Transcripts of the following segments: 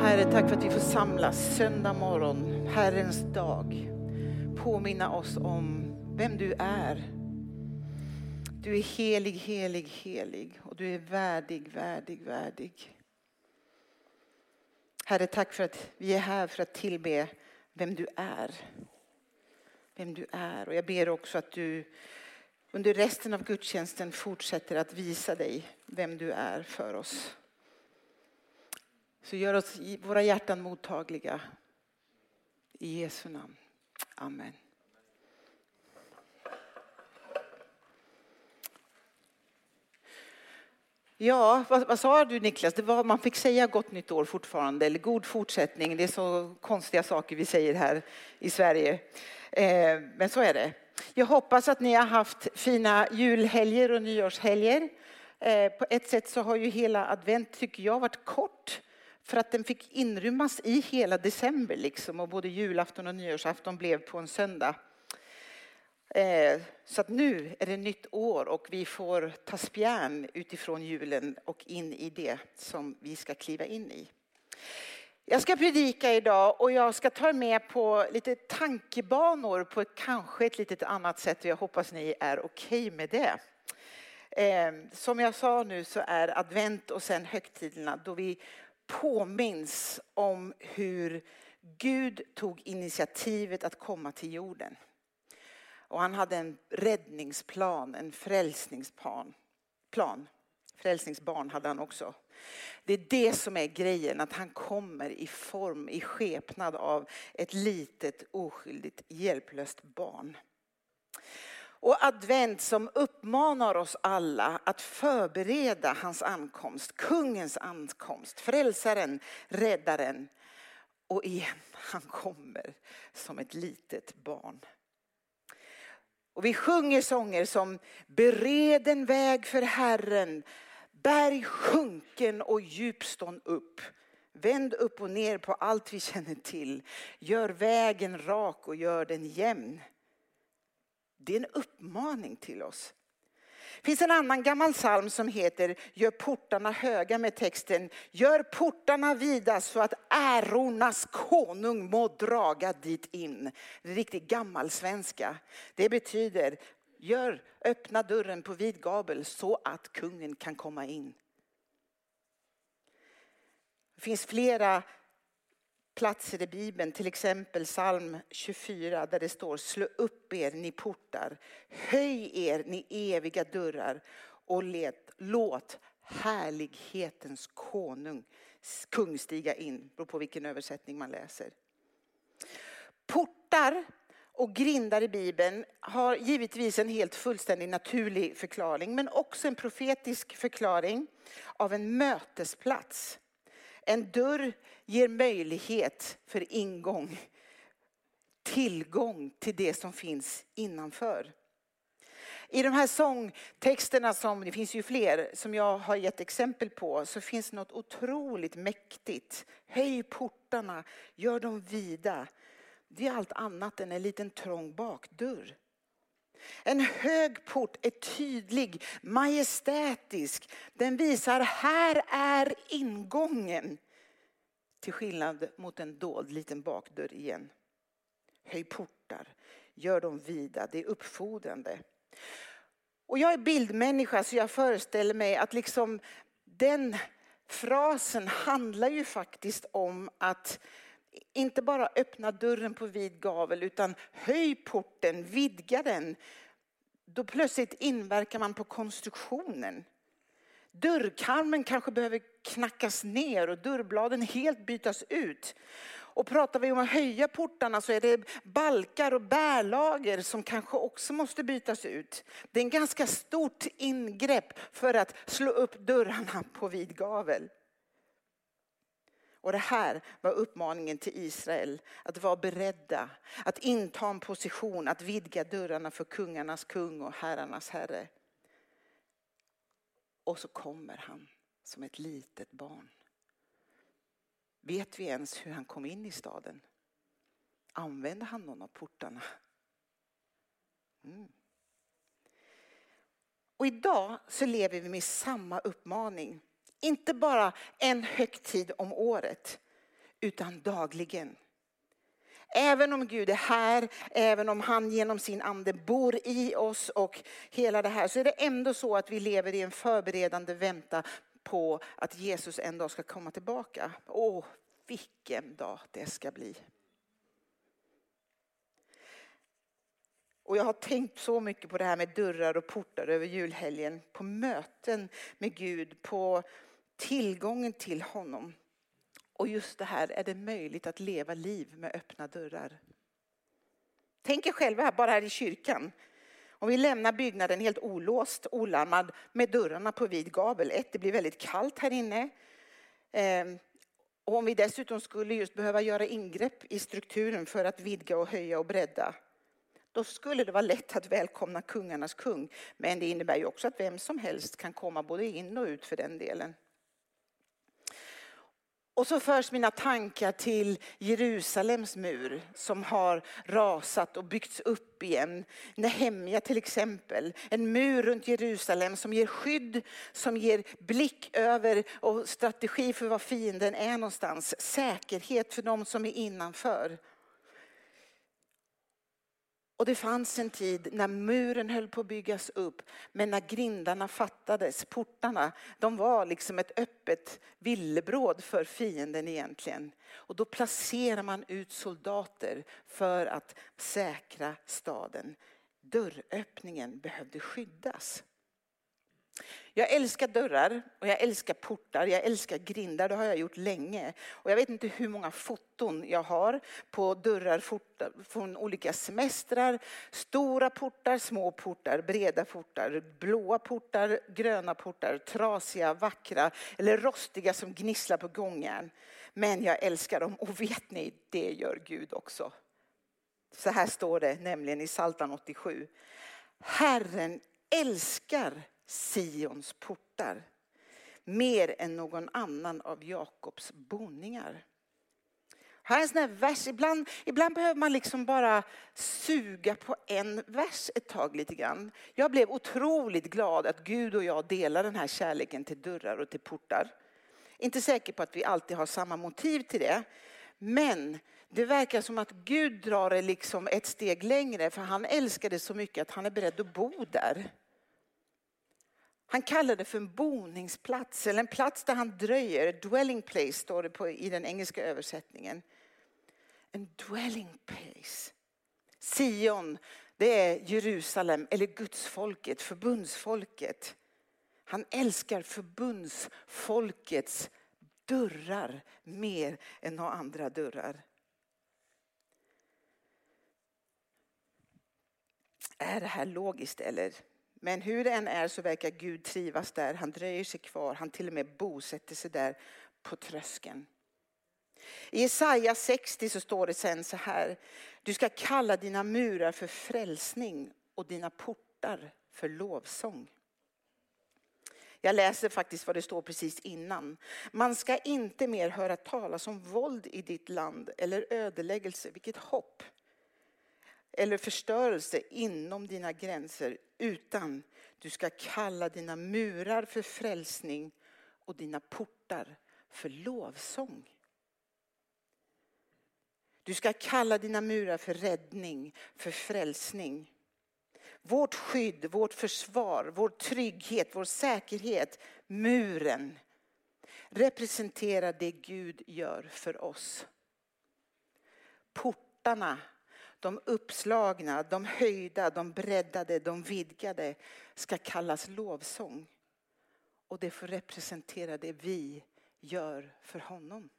Herre, tack för att vi får samlas söndag morgon, Herrens dag. Påminna oss om vem du är. Du är helig, helig, helig och du är värdig, värdig, värdig. Herre, tack för att vi är här för att tillbe vem du är. Vem du är. Och jag ber också att du under resten av gudstjänsten fortsätter att visa dig vem du är för oss. Så gör oss våra hjärtan mottagliga. I Jesu namn. Amen. Ja, vad, vad, sa du Niklas? Det var, man fick säga gott nytt år fortfarande, eller god fortsättning. Det är så konstiga saker vi säger här i Sverige. Eh, men så är det. Jag hoppas att ni har haft fina julhelger och nyårshelger. Eh, på ett sätt så har ju hela advent, tycker jag, varit kort. För att den fick inrymmas i hela december liksom och både julafton och nyårsafton blev på en söndag. Eh, så att nu är det nytt år och vi får ta spjärn utifrån julen och in i det som vi ska kliva in i. Jag ska predika idag och jag ska ta med på lite tankebanor på ett, kanske ett lite annat sätt och jag hoppas ni är okej okay med det. Eh, som jag sa nu så är advent och sen högtiderna då vi påminns om hur Gud tog initiativet att komma till jorden. Och han hade en räddningsplan, en frälsningsplan. Plan. Frälsningsbarn hade han också. Det är det som är grejen, att han kommer i form, i skepnad av ett litet oskyldigt hjälplöst barn. Och advent som uppmanar oss alla att förbereda hans ankomst, kungens ankomst, frälsaren, räddaren. Och igen, han kommer som ett litet barn. Och vi sjunger sånger som Bered en väg för Herren, berg sjunken och djupstånd upp. Vänd upp och ner på allt vi känner till. Gör vägen rak och gör den jämn. Det är en uppmaning till oss. Det finns en annan gammal psalm som heter Gör portarna höga med texten Gör portarna vida så att ärornas konung må draga dit in. Det är riktigt gammalsvenska. Det betyder Gör, öppna dörren på vid gabel så att kungen kan komma in. Det finns flera platser i Bibeln, till exempel psalm 24 där det står slå upp er ni portar, höj er ni eviga dörrar och let, låt härlighetens konung kung stiga in, beror på vilken översättning man läser. Portar och grindar i Bibeln har givetvis en helt fullständig naturlig förklaring men också en profetisk förklaring av en mötesplats. En dörr ger möjlighet för ingång, tillgång till det som finns innanför. I de här sångtexterna, som, det finns ju fler som jag har gett exempel på, så finns något otroligt mäktigt. Höj portarna, gör dem vida. Det är allt annat än en liten trång bakdörr. En hög port är tydlig, majestätisk. Den visar här är ingången. Till skillnad mot en dold liten bakdörr igen. Höj portar, gör dem vida, det är uppfordrande. Och jag är bildmänniska så jag föreställer mig att liksom den frasen handlar ju faktiskt om att inte bara öppna dörren på vid gavel utan höj porten, vidga den. Då plötsligt inverkar man på konstruktionen. Dörrkarmen kanske behöver knackas ner och dörrbladen helt bytas ut. Och pratar vi om att höja portarna så är det balkar och bärlager som kanske också måste bytas ut. Det är en ganska stort ingrepp för att slå upp dörrarna på vid gavel. Och det här var uppmaningen till Israel, att vara beredda, att inta en position, att vidga dörrarna för kungarnas kung och herrarnas herre. Och så kommer han som ett litet barn. Vet vi ens hur han kom in i staden? Använde han någon av portarna? Mm. Och idag så lever vi med samma uppmaning. Inte bara en högtid om året, utan dagligen. Även om Gud är här, även om han genom sin ande bor i oss och hela det här så är det ändå så att vi lever i en förberedande väntan på att Jesus en dag ska komma tillbaka. Åh, vilken dag det ska bli. Och jag har tänkt så mycket på det här med dörrar och portar över julhelgen. På möten med Gud, på tillgången till honom. Och just det här, är det möjligt att leva liv med öppna dörrar? Tänk er själva här, bara här i kyrkan. Om vi lämnar byggnaden helt olåst, olarmad med dörrarna på vid gavel. Ett, det blir väldigt kallt här inne. Ehm, och om vi dessutom skulle just behöva göra ingrepp i strukturen för att vidga och höja och bredda. Då skulle det vara lätt att välkomna kungarnas kung. Men det innebär ju också att vem som helst kan komma både in och ut för den delen. Och så förs mina tankar till Jerusalems mur som har rasat och byggts upp igen. Nehemja till exempel. En mur runt Jerusalem som ger skydd, som ger blick över och strategi för var fienden är någonstans. Säkerhet för de som är innanför. Och det fanns en tid när muren höll på att byggas upp, men när grindarna fattades, portarna, de var liksom ett öppet villebråd för fienden egentligen. Och då placerar man ut soldater för att säkra staden. Dörröppningen behövde skyddas. Jag älskar dörrar och jag älskar portar, jag älskar grindar, det har jag gjort länge. Och jag vet inte hur många foton jag har på dörrar från olika semestrar. Stora portar, små portar, breda portar, blåa portar, gröna portar, trasiga, vackra eller rostiga som gnisslar på gångjärn. Men jag älskar dem och vet ni, det gör Gud också. Så här står det nämligen i Psaltaren 87. Herren älskar Sions portar mer än någon annan av Jakobs boningar. Här är en sån här vers, ibland, ibland behöver man liksom bara suga på en vers ett tag lite grann. Jag blev otroligt glad att Gud och jag delar den här kärleken till dörrar och till portar. Inte säker på att vi alltid har samma motiv till det. Men det verkar som att Gud drar det liksom ett steg längre för han älskar det så mycket att han är beredd att bo där. Han kallar det för en boningsplats eller en plats där han dröjer. Dwelling place står det på, i den engelska översättningen. En dwelling place. Sion, det är Jerusalem eller gudsfolket, förbundsfolket. Han älskar förbundsfolkets dörrar mer än några andra dörrar. Är det här logiskt eller? Men hur det än är så verkar Gud trivas där. Han dröjer sig kvar. Han till och med bosätter sig där på tröskeln. I Jesaja 60 så står det sen så här. Du ska kalla dina murar för frälsning och dina portar för lovsång. Jag läser faktiskt vad det står precis innan. Man ska inte mer höra talas om våld i ditt land eller ödeläggelse. Vilket hopp! Eller förstörelse inom dina gränser utan du ska kalla dina murar för frälsning och dina portar för lovsång. Du ska kalla dina murar för räddning, för frälsning. Vårt skydd, vårt försvar, vår trygghet, vår säkerhet, muren representerar det Gud gör för oss. Portarna de uppslagna, de höjda, de breddade, de vidgade ska kallas lovsång. Och det får representera det vi gör för honom.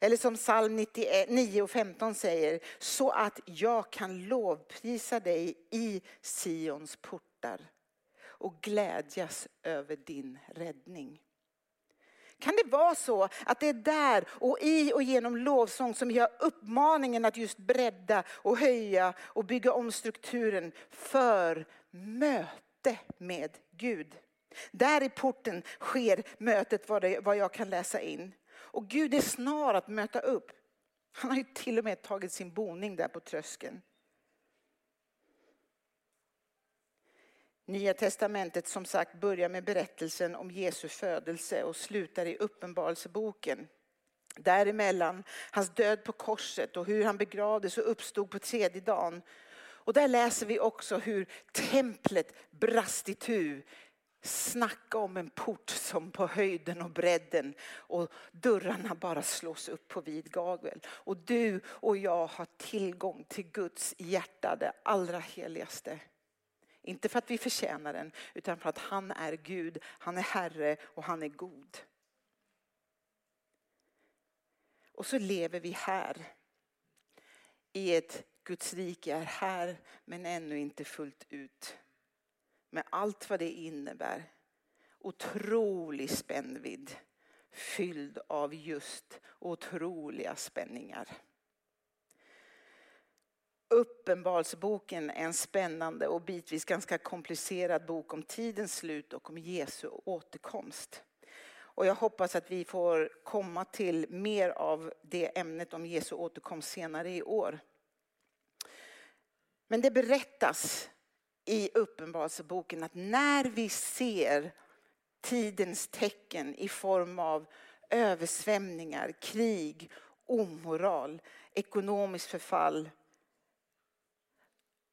Eller som psalm 9 och 15 säger, så att jag kan lovprisa dig i Sions portar och glädjas över din räddning. Kan det vara så att det är där och i och genom lovsång som vi har uppmaningen att just bredda och höja och bygga om strukturen för möte med Gud. Där i porten sker mötet vad jag kan läsa in. Och Gud är snar att möta upp. Han har ju till och med tagit sin boning där på tröskeln. Nya testamentet som sagt börjar med berättelsen om Jesu födelse och slutar i uppenbarelseboken. däremellan hans död på korset och hur han begravdes och uppstod på tredje dagen. Och där läser vi också hur templet brast itu. Snacka om en port som på höjden och bredden och dörrarna bara slås upp på vid gavel. Och du och jag har tillgång till Guds hjärta, det allra heligaste. Inte för att vi förtjänar den, utan för att han är Gud, han är Herre och han är god. Och så lever vi här i ett Guds rike är här men ännu inte fullt ut. Med allt vad det innebär. Otrolig spännvidd fylld av just otroliga spänningar. Uppenbarelseboken är en spännande och bitvis ganska komplicerad bok om tidens slut och om Jesu återkomst. Och jag hoppas att vi får komma till mer av det ämnet om Jesu återkomst senare i år. Men det berättas i Uppenbarelseboken att när vi ser tidens tecken i form av översvämningar, krig, omoral, ekonomiskt förfall.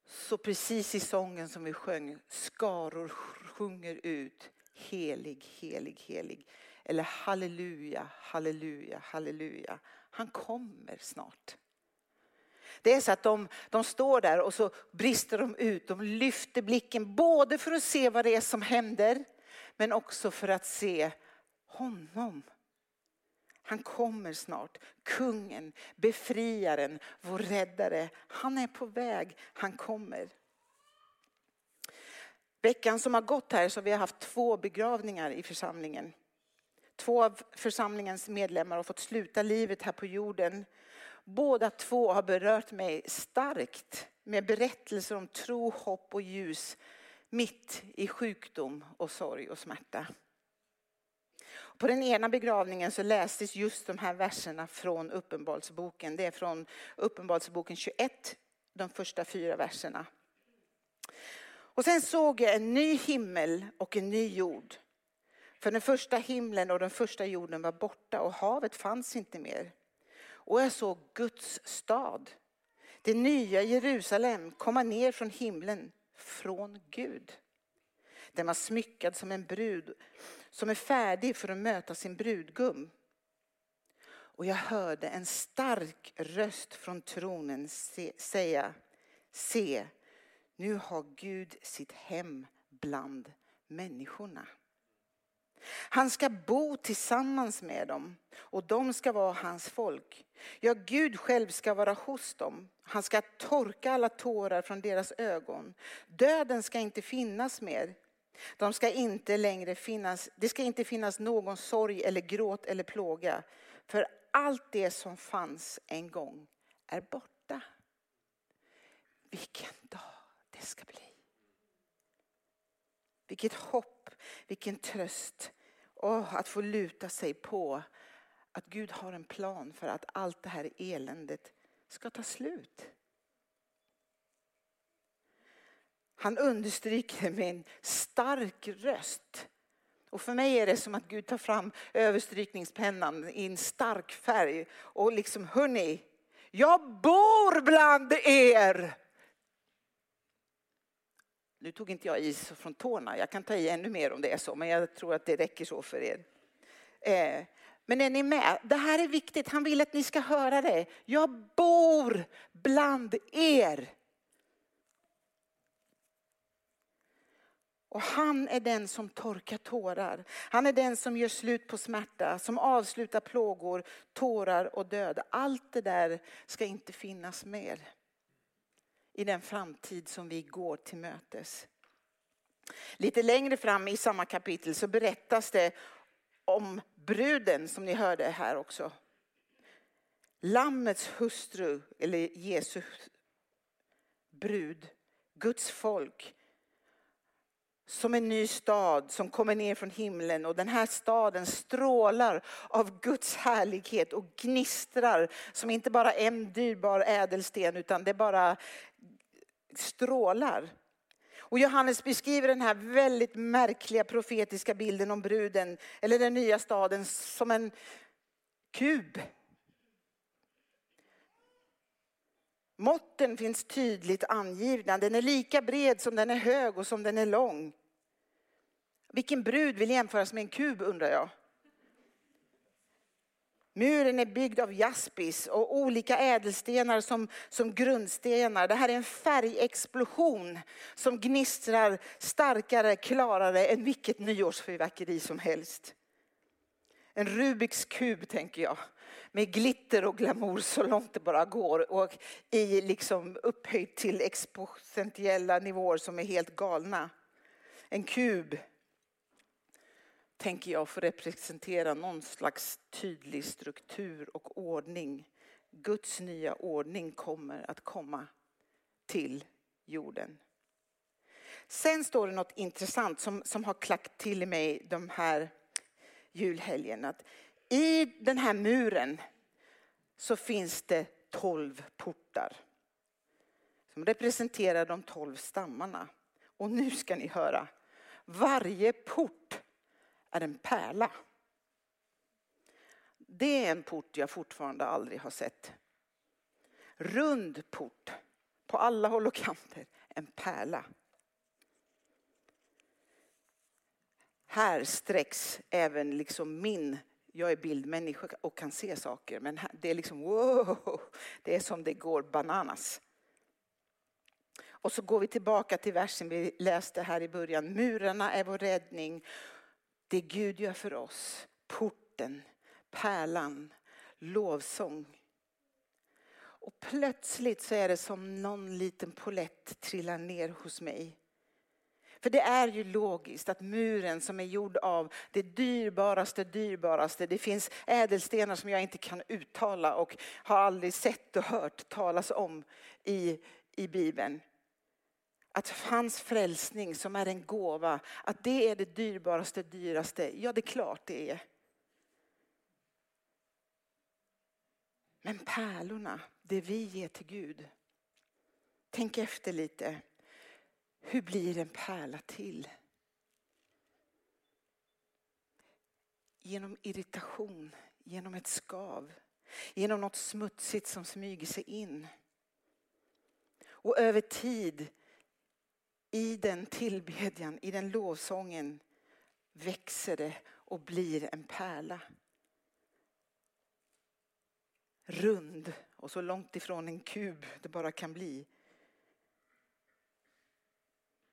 Så precis i sången som vi sjöng, skaror sjunger ut helig, helig, helig. Eller halleluja, halleluja, halleluja. Han kommer snart. Det är så att de, de står där och så brister de ut. De lyfter blicken både för att se vad det är som händer men också för att se honom. Han kommer snart. Kungen, befriaren, vår räddare. Han är på väg. Han kommer. Veckan som har gått här så har vi haft två begravningar i församlingen. Två av församlingens medlemmar har fått sluta livet här på jorden. Båda två har berört mig starkt med berättelser om tro, hopp och ljus mitt i sjukdom och sorg och smärta. På den ena begravningen så lästes just de här verserna från Uppenbarelseboken. Det är från Uppenbarelseboken 21, de första fyra verserna. Och sen såg jag en ny himmel och en ny jord. För den första himlen och den första jorden var borta och havet fanns inte mer. Och jag såg Guds stad, det nya Jerusalem, komma ner från himlen, från Gud. Den var smyckad som en brud som är färdig för att möta sin brudgum. Och jag hörde en stark röst från tronen säga, se, nu har Gud sitt hem bland människorna. Han ska bo tillsammans med dem och de ska vara hans folk. Ja, Gud själv ska vara hos dem. Han ska torka alla tårar från deras ögon. Döden ska inte finnas mer. De ska inte längre finnas, det ska inte finnas någon sorg eller gråt eller plåga. För allt det som fanns en gång är borta. Vilken dag det ska bli. Vilket hopp, vilken tröst. Oh, att få luta sig på att Gud har en plan för att allt det här eländet ska ta slut. Han understryker med en stark röst. Och för mig är det som att Gud tar fram överstrykningspennan i en stark färg och liksom, hörni, jag bor bland er. Nu tog inte jag is från tårna, jag kan ta i ännu mer om det är så, men jag tror att det räcker så för er. Eh, men är ni med? Det här är viktigt, han vill att ni ska höra det. Jag bor bland er. Och han är den som torkar tårar. Han är den som gör slut på smärta, som avslutar plågor, tårar och död. Allt det där ska inte finnas mer i den framtid som vi går till mötes. Lite längre fram i samma kapitel så berättas det om bruden som ni hörde här också. Lammets hustru, eller Jesu brud, Guds folk. Som en ny stad som kommer ner från himlen och den här staden strålar av Guds härlighet och gnistrar som inte bara en dyrbar ädelsten utan det bara strålar. Och Johannes beskriver den här väldigt märkliga profetiska bilden om bruden, eller den nya staden, som en kub. Måtten finns tydligt angivna. Den är lika bred som den är hög och som den är lång. Vilken brud vill jämföras med en kub undrar jag. Muren är byggd av jaspis och olika ädelstenar som, som grundstenar. Det här är en färgexplosion som gnistrar starkare, klarare än vilket nyårsfyrverkeri som helst. En Rubiks kub tänker jag. Med glitter och glamour så långt det bara går. Och i liksom upphöjt till exponentiella nivåer som är helt galna. En kub tänker jag får representera någon slags tydlig struktur och ordning. Guds nya ordning kommer att komma till jorden. Sen står det något intressant som, som har klackt till i mig de här julhelgen. Att i den här muren så finns det tolv portar som representerar de tolv stammarna. Och nu ska ni höra. Varje port är en pärla. Det är en port jag fortfarande aldrig har sett. Rund port på alla håll och kanter. En pärla. Här sträcks även liksom min, jag är bildmänniska och kan se saker, men det är liksom wow, det är som det går bananas. Och så går vi tillbaka till versen vi läste här i början. Murarna är vår räddning. Det Gud gör för oss, porten, pärlan, lovsång. Och plötsligt så är det som någon liten polett trillar ner hos mig. För det är ju logiskt att muren som är gjord av det dyrbaraste, dyrbaraste. Det finns ädelstenar som jag inte kan uttala och har aldrig sett och hört talas om i, i Bibeln. Att hans frälsning som är en gåva, att det är det dyrbaraste, dyraste. Ja, det är klart det är. Men pärlorna, det vi ger till Gud. Tänk efter lite. Hur blir en pärla till? Genom irritation, genom ett skav, genom något smutsigt som smyger sig in. Och över tid, i den tillbedjan, i den lovsången växer det och blir en pärla. Rund och så långt ifrån en kub det bara kan bli.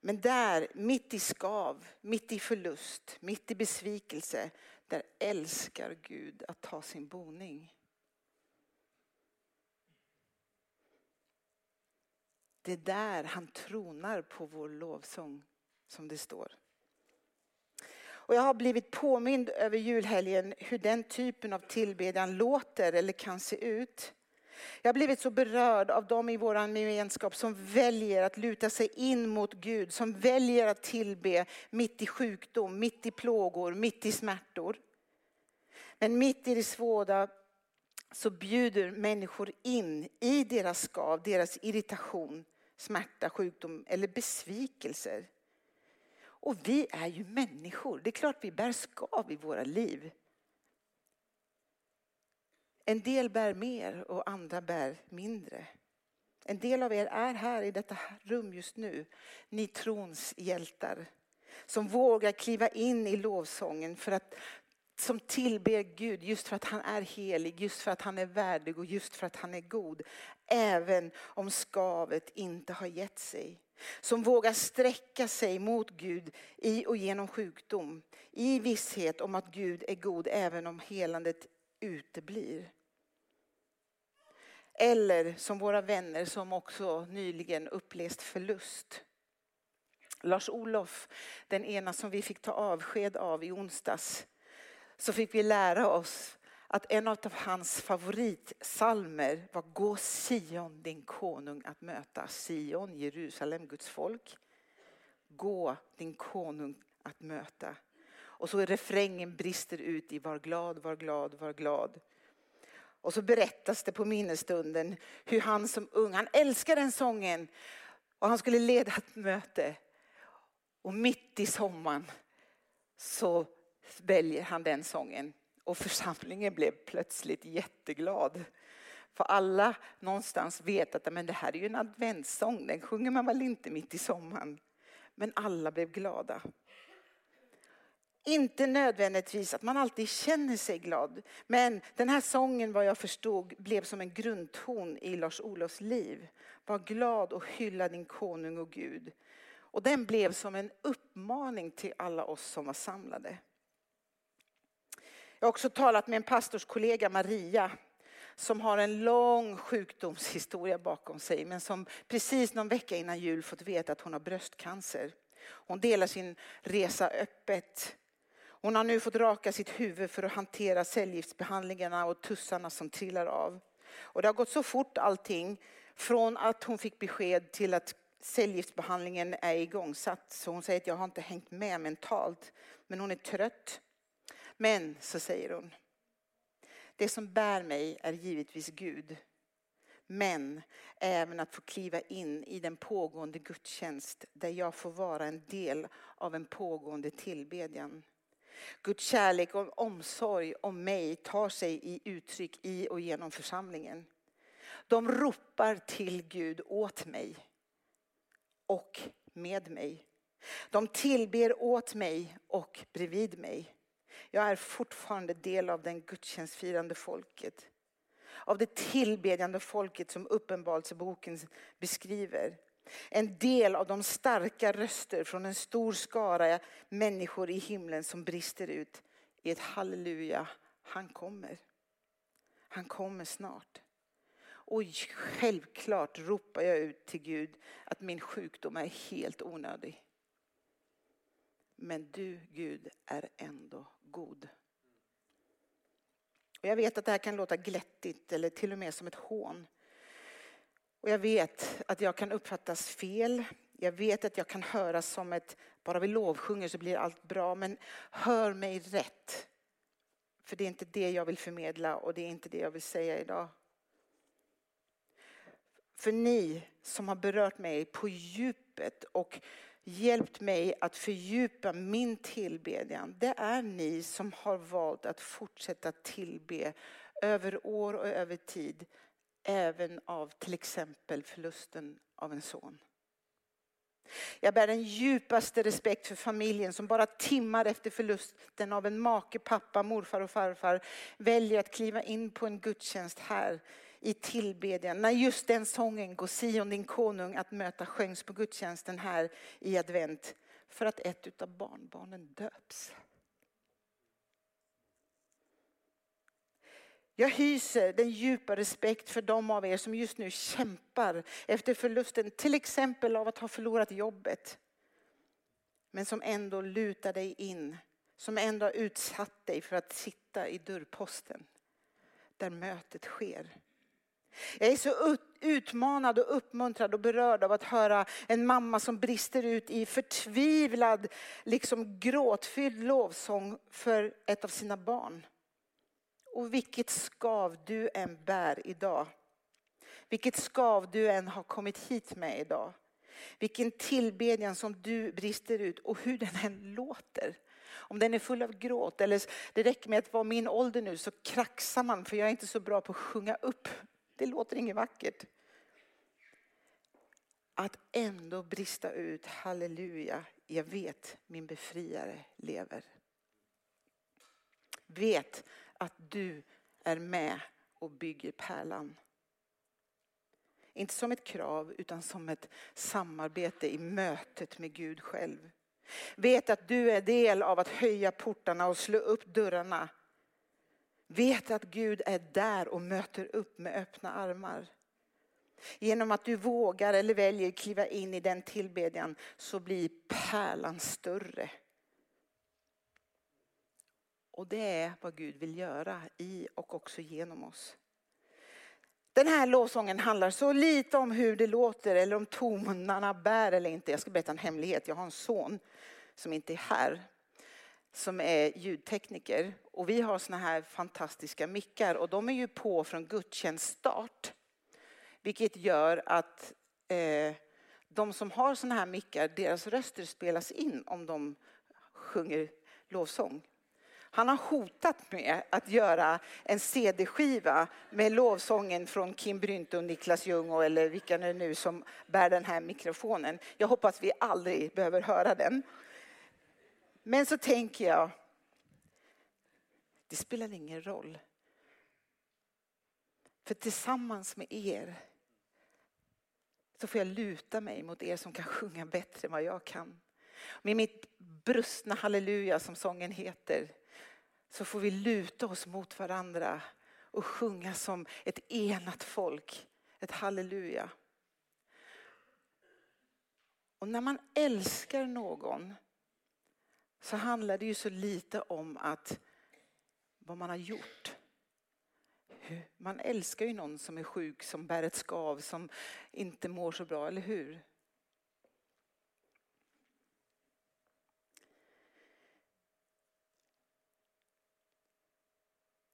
Men där, mitt i skav, mitt i förlust, mitt i besvikelse, där älskar Gud att ta sin boning. Det är där han tronar på vår lovsång, som det står. Och jag har blivit påmind över julhelgen hur den typen av tillbedjan låter eller kan se ut. Jag har blivit så berörd av dem i vår gemenskap som väljer att luta sig in mot Gud, som väljer att tillbe mitt i sjukdom, mitt i plågor, mitt i smärtor. Men mitt i det svåra så bjuder människor in i deras skav, deras irritation, smärta, sjukdom eller besvikelser. Och vi är ju människor. Det är klart vi bär skav i våra liv. En del bär mer och andra bär mindre. En del av er är här i detta rum just nu. Ni trons hjältar som vågar kliva in i lovsången för att som tillber Gud just för att han är helig, just för att han är värdig och just för att han är god. Även om skavet inte har gett sig. Som vågar sträcka sig mot Gud i och genom sjukdom. I visshet om att Gud är god även om helandet uteblir. Eller som våra vänner som också nyligen upplevt förlust. Lars-Olof, den ena som vi fick ta avsked av i onsdags, så fick vi lära oss att en av hans favoritsalmer var Gå Sion din konung att möta. Sion, Jerusalem, Guds folk. Gå din konung att möta. Och så refrängen brister ut i var glad, var glad, var glad. Och så berättas det på minnesstunden hur han som ung, han älskade den sången och han skulle leda ett möte. Och mitt i sommaren så väljer han den sången Och församlingen blev plötsligt jätteglad. För alla någonstans vet att men det här är ju en adventssång, den sjunger man väl inte mitt i sommaren. Men alla blev glada. Inte nödvändigtvis att man alltid känner sig glad. Men den här sången vad jag förstod blev som en grundton i Lars-Olofs liv. Var glad och hylla din konung och Gud. Och den blev som en uppmaning till alla oss som var samlade. Jag har också talat med en pastorskollega, Maria, som har en lång sjukdomshistoria bakom sig men som precis någon vecka innan jul fått veta att hon har bröstcancer. Hon delar sin resa öppet. Hon har nu fått raka sitt huvud för att hantera cellgiftsbehandlingarna och tussarna som trillar av. Och det har gått så fort allting från att hon fick besked till att cellgiftsbehandlingen är igångsatt. Så hon säger att jag har inte hängt med mentalt. Men hon är trött. Men så säger hon, det som bär mig är givetvis Gud. Men även att få kliva in i den pågående gudstjänst där jag får vara en del av en pågående tillbedjan. Guds kärlek och omsorg om mig tar sig i uttryck i och genom församlingen. De ropar till Gud åt mig och med mig. De tillber åt mig och bredvid mig. Jag är fortfarande del av den gudstjänstfirande folket. Av det tillbedjande folket som Uppenbarelseboken beskriver. En del av de starka röster från en stor skara människor i himlen som brister ut i ett halleluja, han kommer. Han kommer snart. Och självklart ropar jag ut till Gud att min sjukdom är helt onödig. Men du Gud är ändå god. Och jag vet att det här kan låta glättigt eller till och med som ett hån. Och jag vet att jag kan uppfattas fel. Jag vet att jag kan höras som ett, bara vi lovsjunger så blir allt bra. Men hör mig rätt. För det är inte det jag vill förmedla och det är inte det jag vill säga idag. För ni som har berört mig på djupet och hjälpt mig att fördjupa min tillbedjan. Det är ni som har valt att fortsätta tillbe över år och över tid. Även av till exempel förlusten av en son. Jag bär den djupaste respekt för familjen som bara timmar efter förlusten av en make, pappa, morfar och farfar väljer att kliva in på en gudstjänst här i tillbedjan. När just den sången, Gå Sion din konung att möta sjöngs på gudstjänsten här i advent. För att ett av barnbarnen döps. Jag hyser den djupa respekt för de av er som just nu kämpar efter förlusten, till exempel av att ha förlorat jobbet. Men som ändå lutar dig in, som ändå har utsatt dig för att sitta i dörrposten där mötet sker. Jag är så utmanad och uppmuntrad och berörd av att höra en mamma som brister ut i förtvivlad, liksom gråtfylld lovsång för ett av sina barn. Och vilket skav du än bär idag. Vilket skav du än har kommit hit med idag. Vilken tillbedjan som du brister ut och hur den än låter. Om den är full av gråt eller det räcker med att vara min ålder nu så kraxar man för jag är inte så bra på att sjunga upp. Det låter inget vackert. Att ändå brista ut halleluja, jag vet min befriare lever. Vet att du är med och bygger pärlan. Inte som ett krav utan som ett samarbete i mötet med Gud själv. Vet att du är del av att höja portarna och slå upp dörrarna. Vet att Gud är där och möter upp med öppna armar. Genom att du vågar eller väljer kliva in i den tillbedjan så blir pärlan större. Och det är vad Gud vill göra i och också genom oss. Den här lovsången handlar så lite om hur det låter eller om tonerna bär eller inte. Jag ska berätta en hemlighet. Jag har en son som inte är här som är ljudtekniker och vi har såna här fantastiska mickar och de är ju på från gudstjänststart. Vilket gör att eh, de som har såna här mickar, deras röster spelas in om de sjunger lovsång. Han har hotat med att göra en CD-skiva med lovsången från Kim Brynte och Niklas Ljung eller vilka det nu som bär den här mikrofonen. Jag hoppas vi aldrig behöver höra den. Men så tänker jag, det spelar ingen roll. För tillsammans med er så får jag luta mig mot er som kan sjunga bättre än vad jag kan. Med mitt brustna halleluja som sången heter så får vi luta oss mot varandra och sjunga som ett enat folk, ett halleluja. Och när man älskar någon så handlar det ju så lite om att vad man har gjort. Man älskar ju någon som är sjuk, som bär ett skav, som inte mår så bra, eller hur?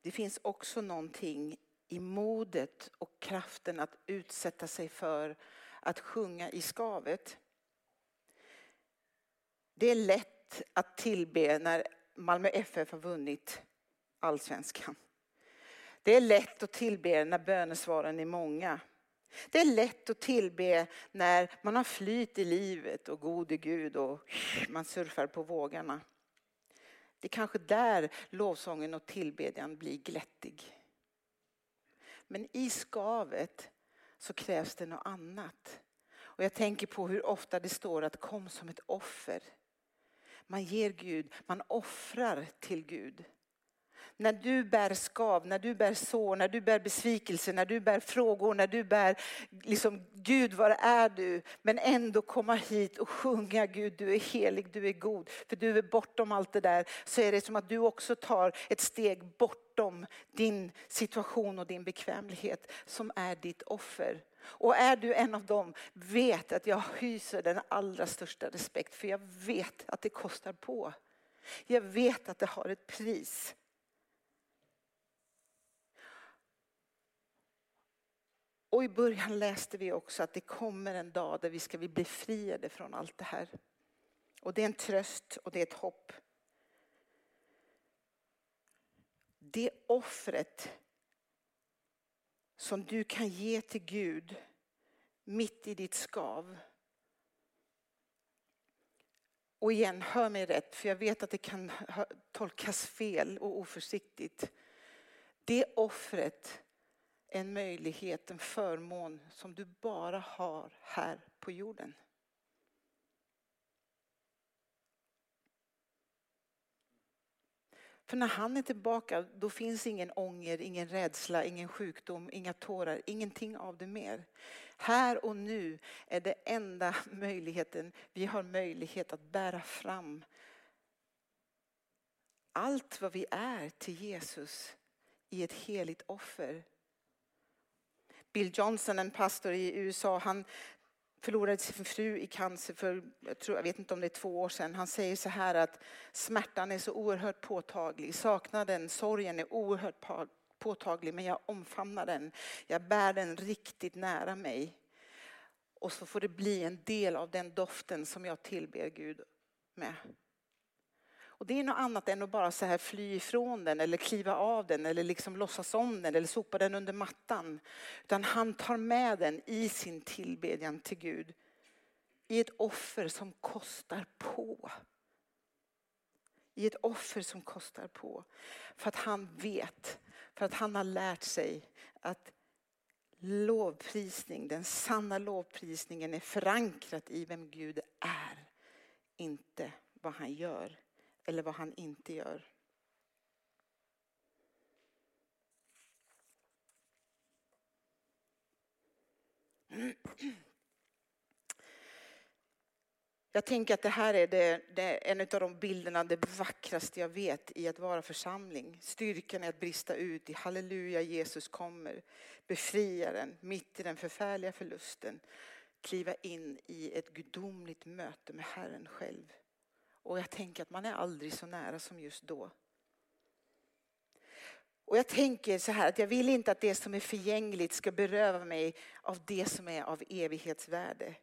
Det finns också någonting i modet och kraften att utsätta sig för att sjunga i skavet. Det är lätt att tillbe när Malmö FF har vunnit allsvenskan. Det är lätt att tillbe när bönesvaren är många. Det är lätt att tillbe när man har flyt i livet och gode Gud och man surfar på vågorna. Det är kanske där lovsången och tillbedjan blir glättig. Men i skavet så krävs det något annat. Och jag tänker på hur ofta det står att kom som ett offer. Man ger Gud, man offrar till Gud. När du bär skav, när du bär sår, när du bär besvikelse, när du bär frågor, när du bär liksom Gud var är du? Men ändå komma hit och sjunga Gud du är helig, du är god. För du är bortom allt det där. Så är det som att du också tar ett steg bortom din situation och din bekvämlighet som är ditt offer. Och är du en av dem, vet att jag hyser den allra största respekt för jag vet att det kostar på. Jag vet att det har ett pris. Och i början läste vi också att det kommer en dag där vi ska bli befriade från allt det här. Och det är en tröst och det är ett hopp. Det offret som du kan ge till Gud mitt i ditt skav. Och igen, hör mig rätt, för jag vet att det kan tolkas fel och oförsiktigt. Det offret en möjlighet, en förmån som du bara har här på jorden. För när han är tillbaka då finns ingen ånger, ingen rädsla, ingen sjukdom, inga tårar, ingenting av det mer. Här och nu är det enda möjligheten, vi har möjlighet att bära fram allt vad vi är till Jesus i ett heligt offer Bill Johnson, en pastor i USA, han förlorade sin fru i cancer för, jag, tror, jag vet inte om det är två år sedan. Han säger så här att smärtan är så oerhört påtaglig, saknaden, sorgen är oerhört påtaglig men jag omfamnar den. Jag bär den riktigt nära mig. Och så får det bli en del av den doften som jag tillber Gud med. Och det är något annat än att bara så här fly ifrån den eller kliva av den eller liksom låtsas om den eller sopa den under mattan. Utan han tar med den i sin tillbedjan till Gud. I ett offer som kostar på. I ett offer som kostar på. För att han vet, för att han har lärt sig att lovprisning, den sanna lovprisningen är förankrat i vem Gud är. Inte vad han gör eller vad han inte gör. Jag tänker att det här är, det, det är en av de bilderna, det vackraste jag vet i att vara församling. Styrkan är att brista ut i halleluja, Jesus kommer. Befriaren mitt i den förfärliga förlusten. Kliva in i ett gudomligt möte med Herren själv. Och jag tänker att man är aldrig så nära som just då. Och jag tänker så här att jag vill inte att det som är förgängligt ska beröva mig av det som är av evighetsvärde.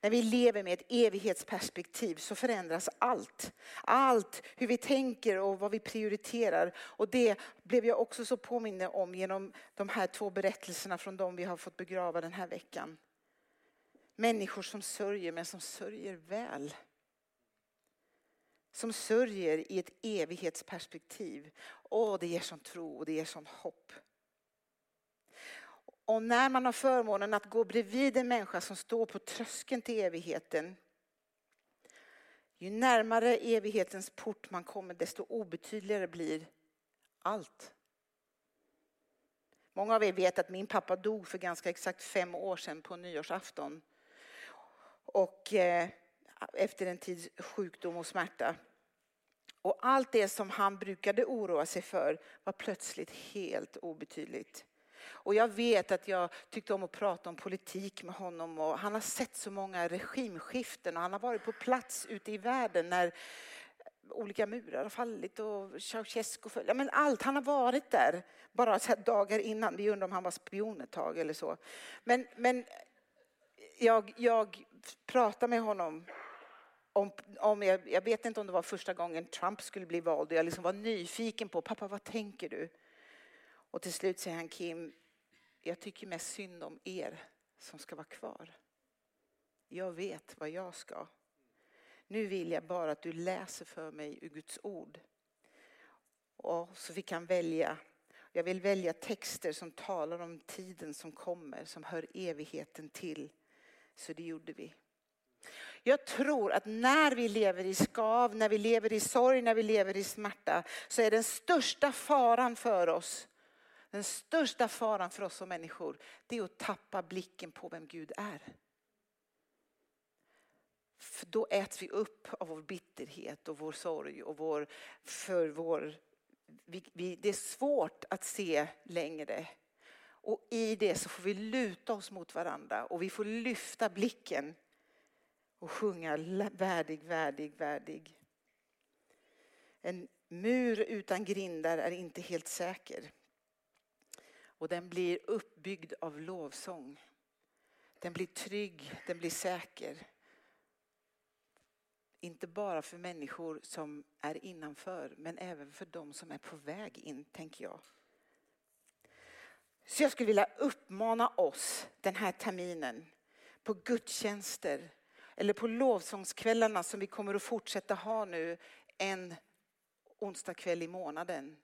När vi lever med ett evighetsperspektiv så förändras allt. Allt, hur vi tänker och vad vi prioriterar. Och det blev jag också så påminna om genom de här två berättelserna från de vi har fått begrava den här veckan. Människor som sörjer men som sörjer väl. Som sörjer i ett evighetsperspektiv. Åh, det ger sån tro och det ger sån hopp. Och när man har förmånen att gå bredvid en människa som står på tröskeln till evigheten. Ju närmare evighetens port man kommer desto obetydligare blir allt. Många av er vet att min pappa dog för ganska exakt fem år sedan på nyårsafton. Och eh, efter en tids sjukdom och smärta. Och allt det som han brukade oroa sig för var plötsligt helt obetydligt. Och jag vet att jag tyckte om att prata om politik med honom och han har sett så många regimskiften och han har varit på plats ute i världen när olika murar har fallit och Ceausescu föll. Ja, men allt, han har varit där bara så dagar innan. Vi undrar om han var spion ett tag eller så. Men, men jag, jag pratade med honom om, om jag, jag, vet inte om det var första gången Trump skulle bli vald och jag liksom var nyfiken på, pappa vad tänker du? Och till slut säger han Kim, jag tycker mest synd om er som ska vara kvar. Jag vet vad jag ska. Nu vill jag bara att du läser för mig ur Guds ord. Och så vi kan välja. Jag vill välja texter som talar om tiden som kommer, som hör evigheten till. Så det gjorde vi. Jag tror att när vi lever i skav, när vi lever i sorg, när vi lever i smärta så är den största faran för oss den största faran för oss som människor det är att tappa blicken på vem Gud är. För då äts vi upp av vår bitterhet och vår sorg och vår, för vår, vi, vi, det är svårt att se längre. Och i det så får vi luta oss mot varandra och vi får lyfta blicken och sjunga värdig, värdig, värdig. En mur utan grindar är inte helt säker. Och den blir uppbyggd av lovsång. Den blir trygg, den blir säker. Inte bara för människor som är innanför, men även för de som är på väg in, tänker jag. Så jag skulle vilja uppmana oss den här terminen på gudstjänster eller på lovsångskvällarna som vi kommer att fortsätta ha nu en onsdag kväll i månaden.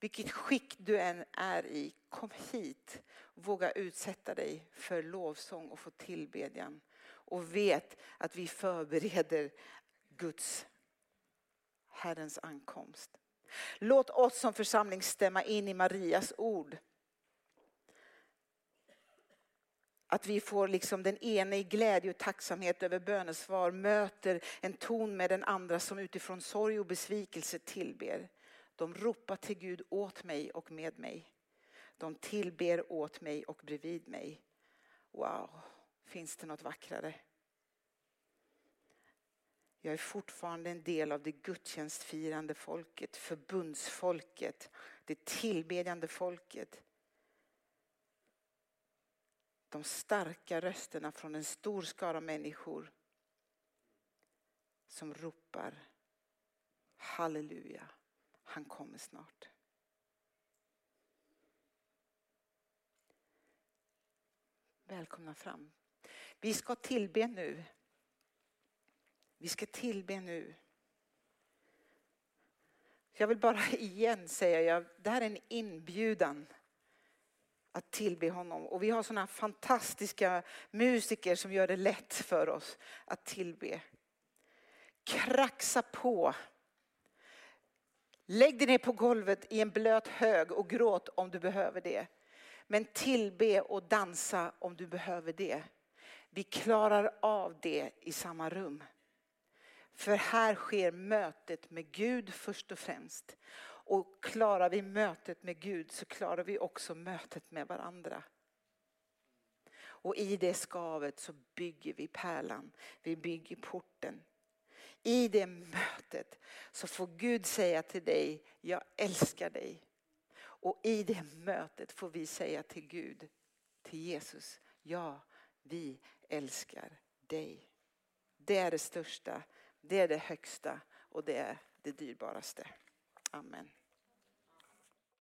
Vilket skick du än är i, kom hit. Våga utsätta dig för lovsång och få tillbedjan. Och vet att vi förbereder Guds, Herrens ankomst. Låt oss som församling stämma in i Marias ord. Att vi får liksom den ene i glädje och tacksamhet över bönesvar möter en ton med den andra som utifrån sorg och besvikelse tillber. De ropar till Gud åt mig och med mig. De tillber åt mig och bredvid mig. Wow, finns det något vackrare? Jag är fortfarande en del av det gudstjänstfirande folket, förbundsfolket, det tillbedjande folket. De starka rösterna från en stor skara människor som ropar halleluja. Han kommer snart. Välkomna fram. Vi ska tillbe nu. Vi ska tillbe nu. Jag vill bara igen säga, jag, det här är en inbjudan att tillbe honom. Och vi har sådana fantastiska musiker som gör det lätt för oss att tillbe. Kraxa på. Lägg dig ner på golvet i en blöt hög och gråt om du behöver det. Men tillbe och dansa om du behöver det. Vi klarar av det i samma rum. För här sker mötet med Gud först och främst. Och klarar vi mötet med Gud så klarar vi också mötet med varandra. Och i det skavet så bygger vi pärlan, vi bygger porten. I det mötet så får Gud säga till dig, jag älskar dig. Och i det mötet får vi säga till Gud, till Jesus, ja, vi älskar dig. Det är det största, det är det högsta och det är det dyrbaraste. Amen.